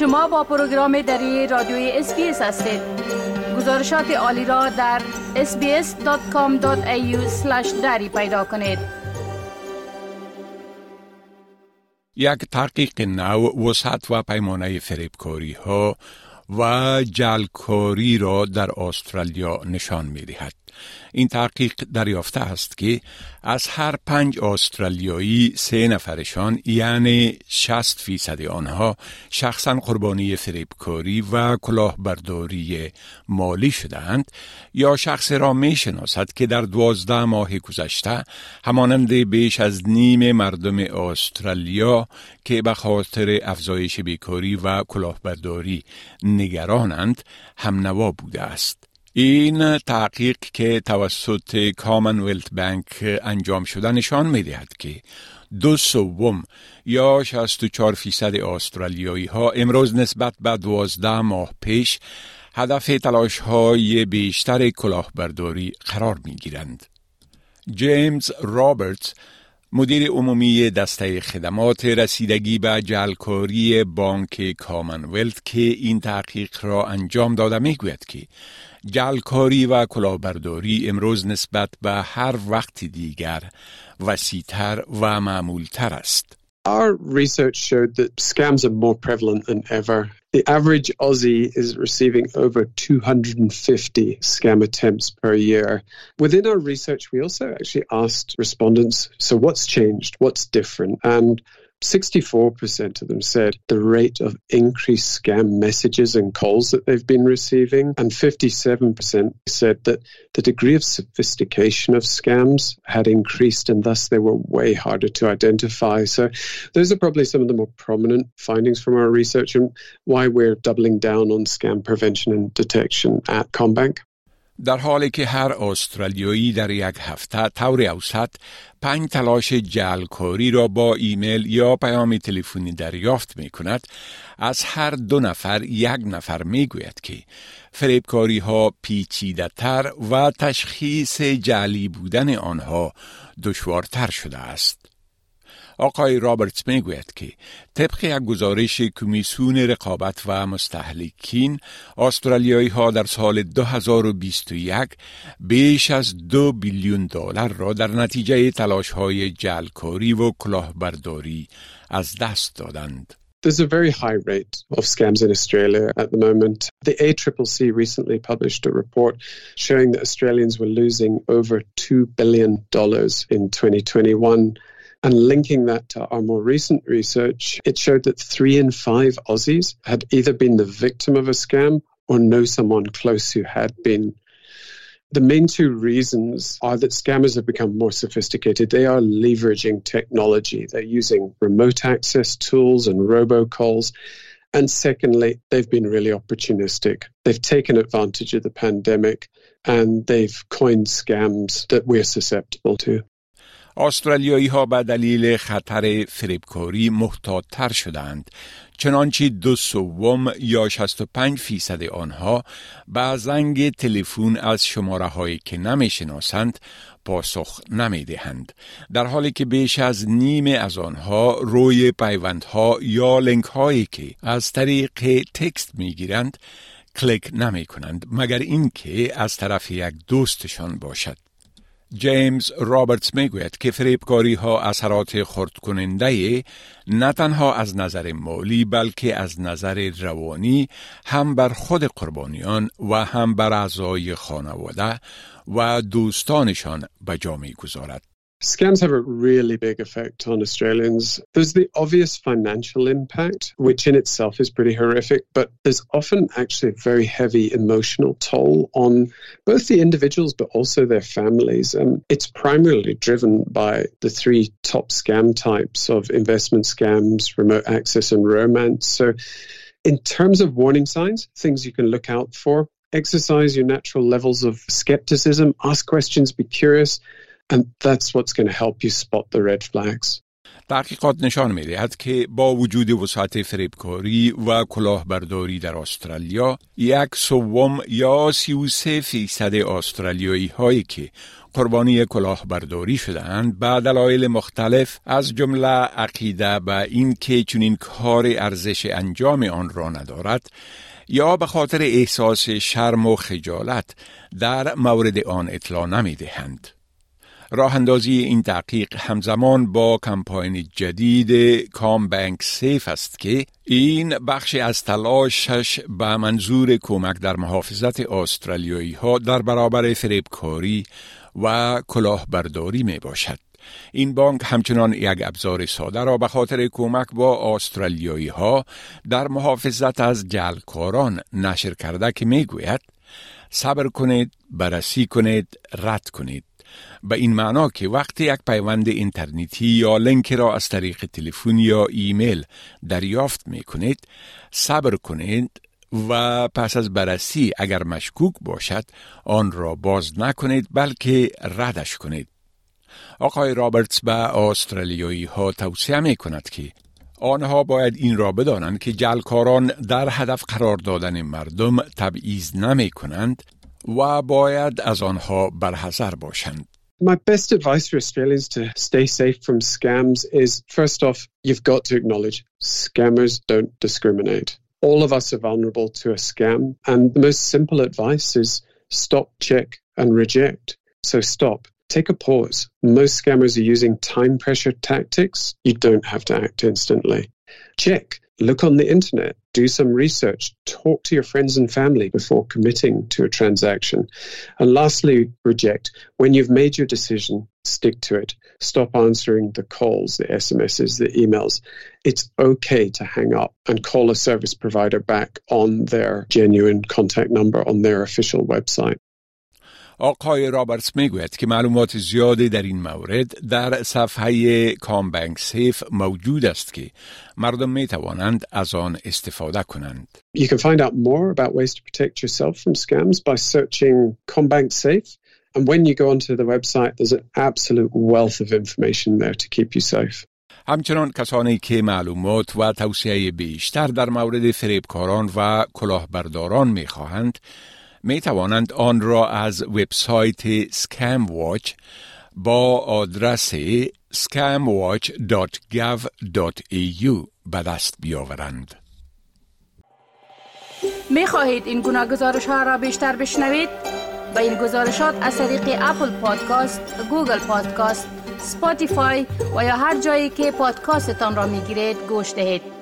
شما با پروگرام دری رادیوی SBS هستید گزارشات عالی را در sbs.com.au دری پیدا کنید یک تحقیق نو وسعت و پیمانه فریبکاری ها و جعلکاری را در استرالیا نشان می دهد. این تحقیق دریافته است که از هر پنج استرالیایی سه نفرشان یعنی 60 فیصد آنها شخصا قربانی فریبکاری و کلاهبرداری مالی شدند یا شخص را می شناسد که در دوازده ماه گذشته همانند بیش از نیم مردم استرالیا که به خاطر افزایش بیکاری و کلاهبرداری نگرانند هم نوا بوده است. این تحقیق که توسط کامنولت بانک انجام شده نشان می دهد که دو سوم یا 64 فیصد استرالیایی ها امروز نسبت به 12 ماه پیش هدف تلاش های بیشتر کلاهبرداری قرار می گیرند. جیمز رابرتس مدیر عمومی دسته خدمات رسیدگی به جلکاری بانک کامنولت که این تحقیق را انجام داده می گوید که جلکاری و کلاهبرداری امروز نسبت به هر وقت دیگر وسیعتر و معمولتر است. Our research showed that scams are more prevalent than ever. The average Aussie is receiving over 250 scam attempts per year. Within our research, we also actually asked respondents, so what's changed? What's different? And 64% of them said the rate of increased scam messages and calls that they've been receiving, and 57% said that the degree of sophistication of scams had increased and thus they were way harder to identify. So, those are probably some of the more prominent findings from our research and why we're doubling down on scam prevention and detection at Combank. در حالی که هر استرالیایی در یک هفته طور اوسط پنج تلاش جلکاری را با ایمیل یا پیام تلفنی دریافت می کند از هر دو نفر یک نفر می گوید که فریبکاری ها پیچیده تر و تشخیص جعلی بودن آنها دشوارتر شده است. آقای رابرتس می‌گوید که طبق یک گزارش کمیسیون رقابت و مستحلکین استرالیایی ها در سال 2021 بیش از دو بیلیون دلار را در نتیجه تلاش های جلکاری و کلاهبرداری از دست دادند. There's a very high rate of scams in Australia at the moment. The ACCC recently published a report showing that Australians were losing over $2 billion in 2021 And linking that to our more recent research, it showed that three in five Aussies had either been the victim of a scam or know someone close who had been. The main two reasons are that scammers have become more sophisticated. They are leveraging technology. They're using remote access tools and robocalls. And secondly, they've been really opportunistic. They've taken advantage of the pandemic and they've coined scams that we're susceptible to. استرالیایی ها به دلیل خطر فریبکاری محتاطتر شدند چنانچه دو سوم یا 65 فیصد آنها به زنگ تلفن از شماره هایی که نمی شناسند پاسخ نمی دهند در حالی که بیش از نیم از آنها روی پیوندها یا لینک هایی که از طریق تکست می گیرند کلیک نمی کنند مگر اینکه از طرف یک دوستشان باشد. جیمز رابرتس می‌گوید که فریبکاری ها اثرات خرد کننده نه تنها از نظر مالی بلکه از نظر روانی هم بر خود قربانیان و هم بر اعضای خانواده و دوستانشان به جا می‌گذارد. Scams have a really big effect on Australians. There's the obvious financial impact, which in itself is pretty horrific, but there's often actually a very heavy emotional toll on both the individuals but also their families. And it's primarily driven by the three top scam types of investment scams, remote access, and romance. So, in terms of warning signs, things you can look out for, exercise your natural levels of skepticism, ask questions, be curious and that's what's going to help you spot the red flags. تحقیقات نشان می دهد که با وجود وسعت فریبکاری و کلاهبرداری در استرالیا یک سوم یا سی و سه فیصد استرالیایی هایی که قربانی کلاهبرداری شدهاند به دلایل مختلف از جمله عقیده به این که چنین کار ارزش انجام آن را ندارد یا به خاطر احساس شرم و خجالت در مورد آن اطلاع نمی دهند. راه اندازی این تحقیق همزمان با کمپاین جدید کام بانک سیف است که این بخش از تلاشش به منظور کمک در محافظت استرالیایی ها در برابر فریبکاری و کلاهبرداری می باشد. این بانک همچنان یک ابزار ساده را به خاطر کمک با استرالیایی ها در محافظت از جلکاران نشر کرده که می گوید صبر کنید، بررسی کنید، رد کنید. به این معنا که وقتی یک پیوند اینترنتی یا لینک را از طریق تلفن یا ایمیل دریافت می کنید صبر کنید و پس از بررسی اگر مشکوک باشد آن را باز نکنید بلکه ردش کنید. آقای رابرتس به آسترالیایی ها توصیه می کند که آنها باید این را بدانند که جلکاران در هدف قرار دادن مردم تبعیض نمی کنند و باید از آنها برحذر باشند. My best advice for Australians to stay safe from scams is first off, you've got to acknowledge scammers don't discriminate. All of us are vulnerable to a scam, and the most simple advice is stop, check, and reject. So stop. Take a pause. Most scammers are using time pressure tactics. You don't have to act instantly. Check. Look on the internet, do some research, talk to your friends and family before committing to a transaction. And lastly, reject. When you've made your decision, stick to it. Stop answering the calls, the SMSs, the emails. It's okay to hang up and call a service provider back on their genuine contact number on their official website. آقای رابرتس می‌گوید که معلومات زیادی در این مورد در صفحه کامبنک سیف موجود است که مردم می توانند از آن استفاده کنند. You can find out more about ways to protect yourself from scams by searching Combank Safe. And when you go onto the website, there's an absolute wealth of information there to keep you safe. همچنان کسانی که معلومات و توصیه بیشتر در مورد فریبکاران و کلاهبرداران می خواهند می توانند آن را از وبسایت Scamwatch با آدرس scamwatch.gov.au به دست بیاورند. می خواهید این گونه گزارش ها را بیشتر بشنوید؟ به این گزارشات از طریق Apple Podcast، Google Podcast، Spotify و یا هر جایی که پادکاستتان را می گیرید گوش دهید.